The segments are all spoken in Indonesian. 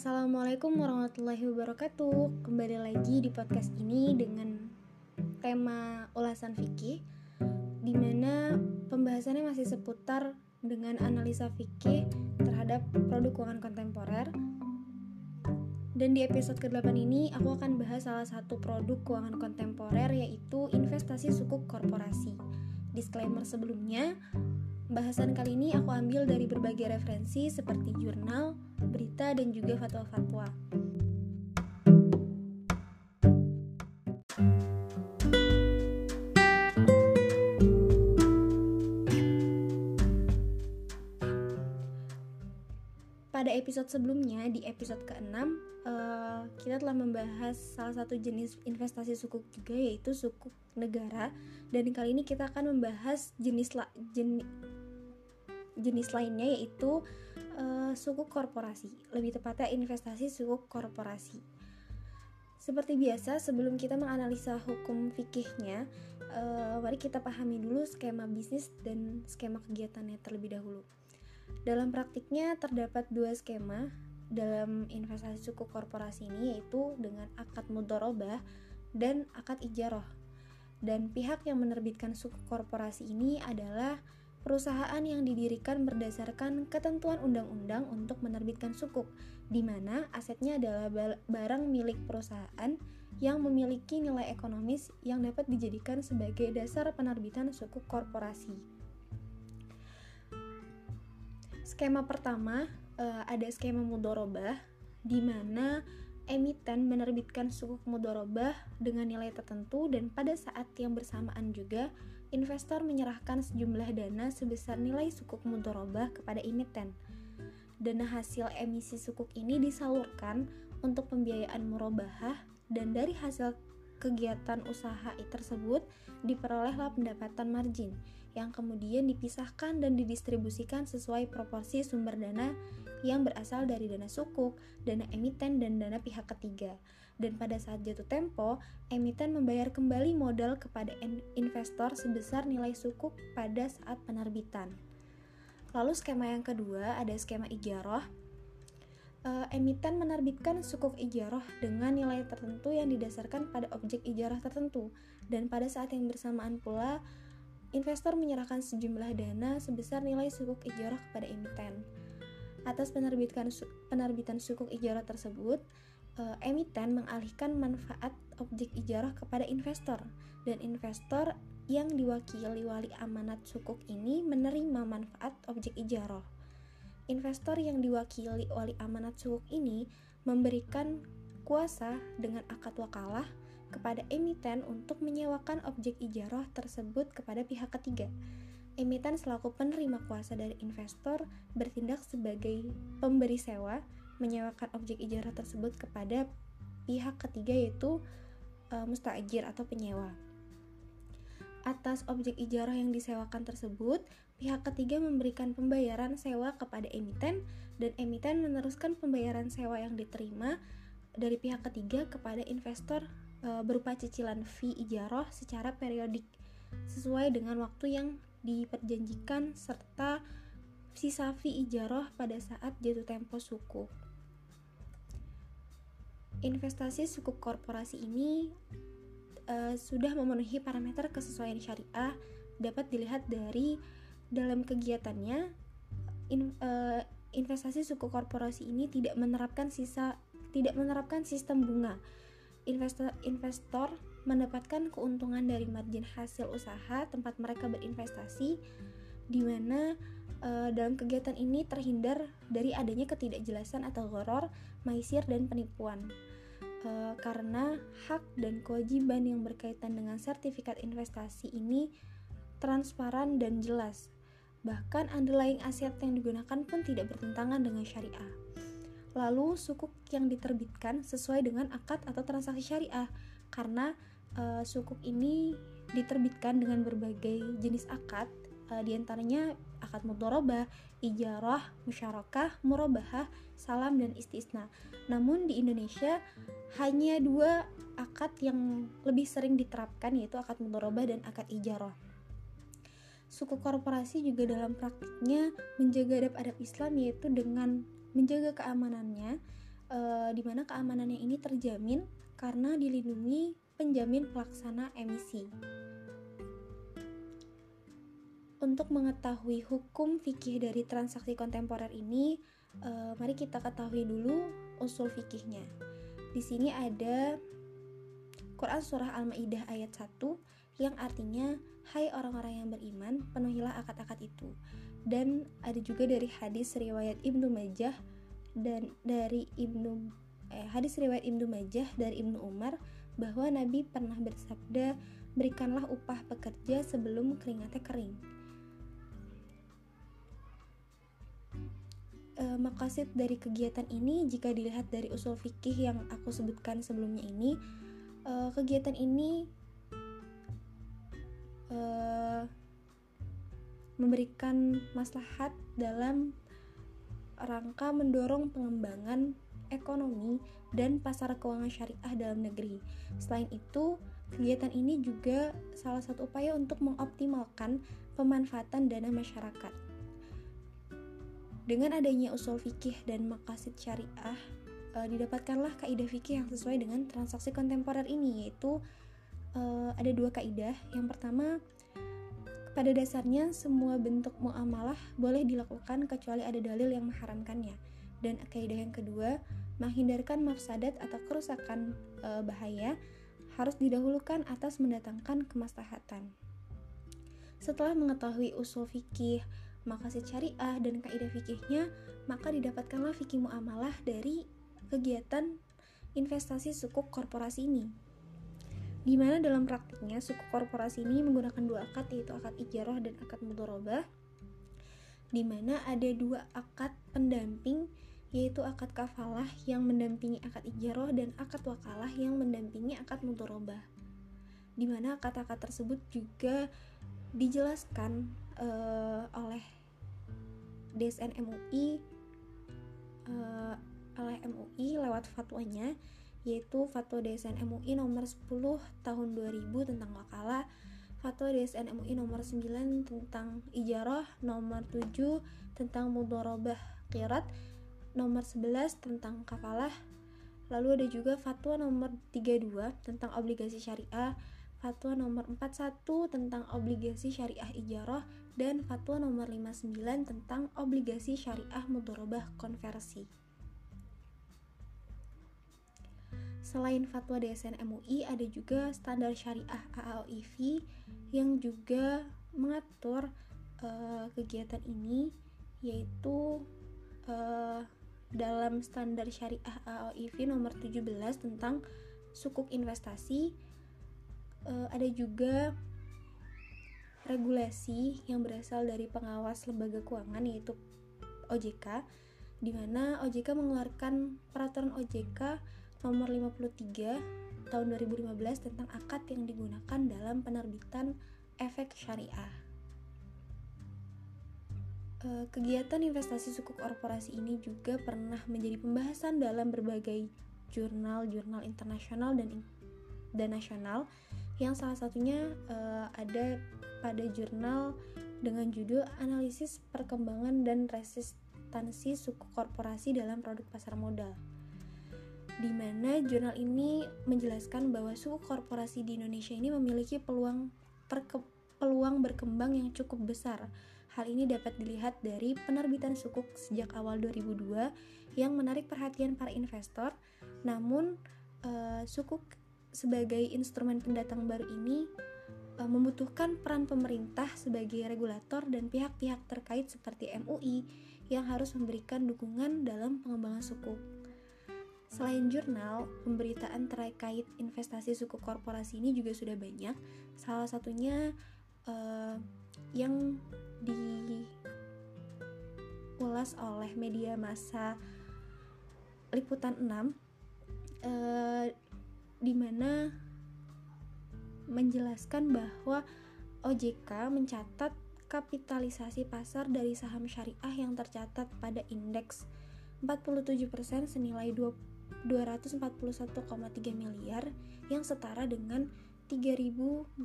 Assalamualaikum warahmatullahi wabarakatuh Kembali lagi di podcast ini dengan tema ulasan fikih Di mana pembahasannya masih seputar dengan analisa fikih terhadap produk keuangan kontemporer dan di episode ke-8 ini aku akan bahas salah satu produk keuangan kontemporer yaitu investasi sukuk korporasi. Disclaimer sebelumnya, Bahasan kali ini aku ambil dari berbagai referensi seperti jurnal, berita, dan juga fatwa-fatwa. Pada episode sebelumnya, di episode ke-6, uh, eh, kita telah membahas salah satu jenis investasi sukuk juga, yaitu sukuk negara. Dan kali ini kita akan membahas jenis, la, jenis jenis lainnya yaitu uh, suku korporasi, lebih tepatnya investasi suku korporasi. Seperti biasa, sebelum kita menganalisa hukum fikihnya, uh, mari kita pahami dulu skema bisnis dan skema kegiatannya terlebih dahulu. Dalam praktiknya terdapat dua skema dalam investasi suku korporasi ini yaitu dengan akad mudorobah dan akad ijaroh. Dan pihak yang menerbitkan suku korporasi ini adalah perusahaan yang didirikan berdasarkan ketentuan undang-undang untuk menerbitkan sukuk, di mana asetnya adalah barang milik perusahaan yang memiliki nilai ekonomis yang dapat dijadikan sebagai dasar penerbitan sukuk korporasi. Skema pertama eh, ada skema mudorobah, di mana emiten menerbitkan sukuk mudorobah dengan nilai tertentu dan pada saat yang bersamaan juga investor menyerahkan sejumlah dana sebesar nilai sukuk mudorobah kepada emiten. Dana hasil emisi sukuk ini disalurkan untuk pembiayaan murabahah dan dari hasil kegiatan usaha tersebut diperolehlah pendapatan margin yang kemudian dipisahkan dan didistribusikan sesuai proporsi sumber dana yang berasal dari dana sukuk, dana emiten, dan dana pihak ketiga. Dan pada saat jatuh tempo, emiten membayar kembali modal kepada investor sebesar nilai sukuk pada saat penerbitan. Lalu skema yang kedua ada skema ijaroh. E, emiten menerbitkan sukuk ijaroh dengan nilai tertentu yang didasarkan pada objek ijarah tertentu dan pada saat yang bersamaan pula investor menyerahkan sejumlah dana sebesar nilai sukuk ijarah kepada emiten. Atas penerbitan, penerbitan sukuk ijarah tersebut, uh, emiten mengalihkan manfaat objek ijarah kepada investor dan investor yang diwakili wali amanat sukuk ini menerima manfaat objek ijarah. Investor yang diwakili wali amanat sukuk ini memberikan kuasa dengan akad wakalah kepada emiten untuk menyewakan objek ijarah tersebut kepada pihak ketiga emiten selaku penerima kuasa dari investor bertindak sebagai pemberi sewa menyewakan objek ijarah tersebut kepada pihak ketiga yaitu e, mustajir atau penyewa. Atas objek ijarah yang disewakan tersebut, pihak ketiga memberikan pembayaran sewa kepada emiten dan emiten meneruskan pembayaran sewa yang diterima dari pihak ketiga kepada investor e, berupa cicilan fee ijarah secara periodik sesuai dengan waktu yang diperjanjikan serta sisa fee ijarah pada saat jatuh tempo suku. Investasi suku korporasi ini uh, sudah memenuhi parameter kesesuaian syariah dapat dilihat dari dalam kegiatannya in, uh, investasi suku korporasi ini tidak menerapkan sisa tidak menerapkan sistem bunga. Investor investor mendapatkan keuntungan dari margin hasil usaha tempat mereka berinvestasi di mana uh, dalam kegiatan ini terhindar dari adanya ketidakjelasan atau goror, maisir dan penipuan. Uh, karena hak dan kewajiban yang berkaitan dengan sertifikat investasi ini transparan dan jelas. Bahkan underlying aset yang digunakan pun tidak bertentangan dengan syariah. Lalu sukuk yang diterbitkan sesuai dengan akad atau transaksi syariah karena uh, sukuk ini diterbitkan dengan berbagai jenis akad uh, di antaranya akad mudorobah, ijarah, musyarakah, murabahah, salam, dan istisna. Namun di Indonesia hanya dua akad yang lebih sering diterapkan yaitu akad mudorobah dan akad ijarah. Suku korporasi juga dalam praktiknya menjaga adab-adab Islam yaitu dengan menjaga keamanannya uh, di mana keamanannya ini terjamin karena dilindungi penjamin pelaksana emisi. Untuk mengetahui hukum fikih dari transaksi kontemporer ini, uh, mari kita ketahui dulu usul fikihnya. Di sini ada Quran Surah Al-Ma'idah ayat 1 yang artinya Hai orang-orang yang beriman, penuhilah akad-akad itu. Dan ada juga dari hadis riwayat Ibnu Majah dan dari Ibnu eh, hadis riwayat Ibnu Majah dari Ibnu Umar bahwa Nabi pernah bersabda, "Berikanlah upah pekerja sebelum keringatnya kering." E, makasid dari kegiatan ini jika dilihat dari usul fikih yang aku sebutkan sebelumnya ini uh, kegiatan ini uh, memberikan maslahat dalam rangka mendorong pengembangan ekonomi dan pasar keuangan syariah dalam negeri. Selain itu, kegiatan ini juga salah satu upaya untuk mengoptimalkan pemanfaatan dana masyarakat. Dengan adanya usul fikih dan makasid syariah, uh, didapatkanlah kaidah fikih yang sesuai dengan transaksi kontemporer ini yaitu uh, ada dua kaidah. Yang pertama, pada dasarnya semua bentuk muamalah boleh dilakukan kecuali ada dalil yang mengharamkannya. Dan kaidah yang kedua, menghindarkan mafsadat atau kerusakan e, bahaya harus didahulukan atas mendatangkan kemaslahatan. Setelah mengetahui usul fikih, makasih syariah dan kaidah fikihnya, maka didapatkanlah fikih muamalah dari kegiatan investasi sukuk korporasi ini. Di mana dalam praktiknya sukuk korporasi ini menggunakan dua akad yaitu akad ijarah dan akad mudorobah di mana ada dua akad pendamping yaitu akad kafalah yang mendampingi akad ijarah dan akad wakalah yang mendampingi akad mudorobah di mana akad-akad tersebut juga dijelaskan uh, oleh DSN MUI uh, oleh MUI lewat fatwanya yaitu Fatwa DSN MUI nomor 10 tahun 2000 tentang wakalah, Fatwa DSN MUI nomor 9 tentang ijarah, nomor 7 tentang mudorobah kirat, nomor 11 tentang kafalah, lalu ada juga Fatwa nomor 32 tentang obligasi syariah, Fatwa nomor 41 tentang obligasi syariah ijarah, dan Fatwa nomor 59 tentang obligasi syariah mudorobah konversi. Selain fatwa DSN MUI, ada juga standar syariah AAOIV yang juga mengatur uh, kegiatan ini, yaitu uh, dalam standar syariah AAOIV nomor 17 tentang sukuk investasi. Uh, ada juga regulasi yang berasal dari pengawas lembaga keuangan yaitu OJK, di mana OJK mengeluarkan peraturan OJK nomor 53 tahun 2015 tentang akad yang digunakan dalam penerbitan efek syariah. E, kegiatan investasi suku korporasi ini juga pernah menjadi pembahasan dalam berbagai jurnal-jurnal internasional dan dan nasional yang salah satunya uh, ada pada jurnal dengan judul Analisis Perkembangan dan Resistansi Suku Korporasi dalam Produk Pasar Modal di mana jurnal ini menjelaskan bahwa suku korporasi di Indonesia ini memiliki peluang perke, peluang berkembang yang cukup besar. Hal ini dapat dilihat dari penerbitan sukuk sejak awal 2002 yang menarik perhatian para investor. Namun, uh, sukuk sebagai instrumen pendatang baru ini membutuhkan peran pemerintah sebagai regulator dan pihak-pihak terkait seperti MUI yang harus memberikan dukungan dalam pengembangan sukuk. Selain jurnal, pemberitaan terkait investasi suku korporasi ini juga sudah banyak. Salah satunya uh, yang diulas oleh media massa Liputan 6 uh, eh, di mana menjelaskan bahwa OJK mencatat kapitalisasi pasar dari saham syariah yang tercatat pada indeks 47% senilai 20 241,3 miliar yang setara dengan 3.499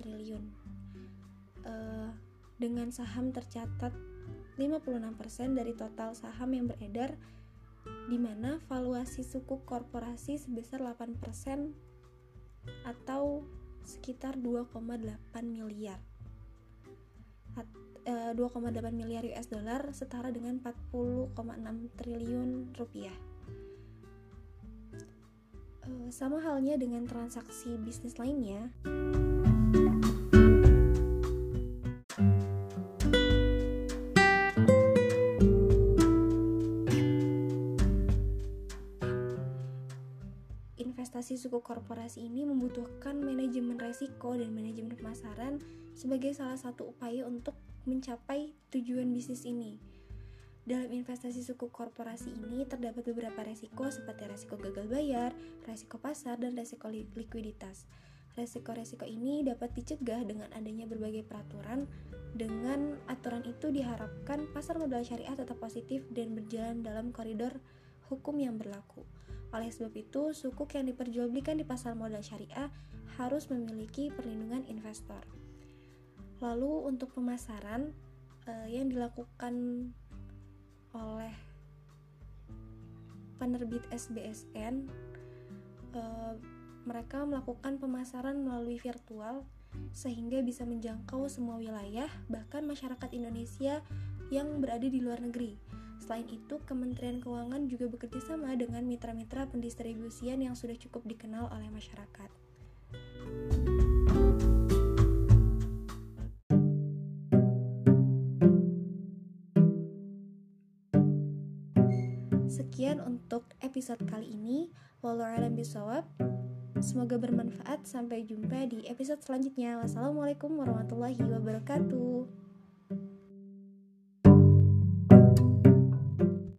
triliun. Uh, dengan saham tercatat 56% dari total saham yang beredar di mana valuasi suku korporasi sebesar 8% atau sekitar 2,8 miliar. 2,8 eh, miliar US dollar setara dengan 40,6 triliun rupiah. Eh, sama halnya dengan transaksi bisnis lainnya. Investasi suku korporasi ini membutuhkan manajemen resiko dan manajemen pemasaran sebagai salah satu upaya untuk mencapai tujuan bisnis ini. Dalam investasi suku korporasi ini terdapat beberapa resiko seperti resiko gagal bayar, resiko pasar, dan resiko likuiditas. Resiko-resiko ini dapat dicegah dengan adanya berbagai peraturan. Dengan aturan itu diharapkan pasar modal syariah tetap positif dan berjalan dalam koridor hukum yang berlaku. Oleh sebab itu, sukuk yang diperjualbelikan di pasar modal syariah harus memiliki perlindungan investor. Lalu untuk pemasaran eh, yang dilakukan oleh penerbit SBSN, eh, mereka melakukan pemasaran melalui virtual sehingga bisa menjangkau semua wilayah, bahkan masyarakat Indonesia yang berada di luar negeri. Selain itu, Kementerian Keuangan juga bekerja sama dengan mitra-mitra pendistribusian yang sudah cukup dikenal oleh masyarakat. Sekian untuk episode kali ini. Wallahualam bisawab. Semoga bermanfaat. Sampai jumpa di episode selanjutnya. Wassalamualaikum warahmatullahi wabarakatuh.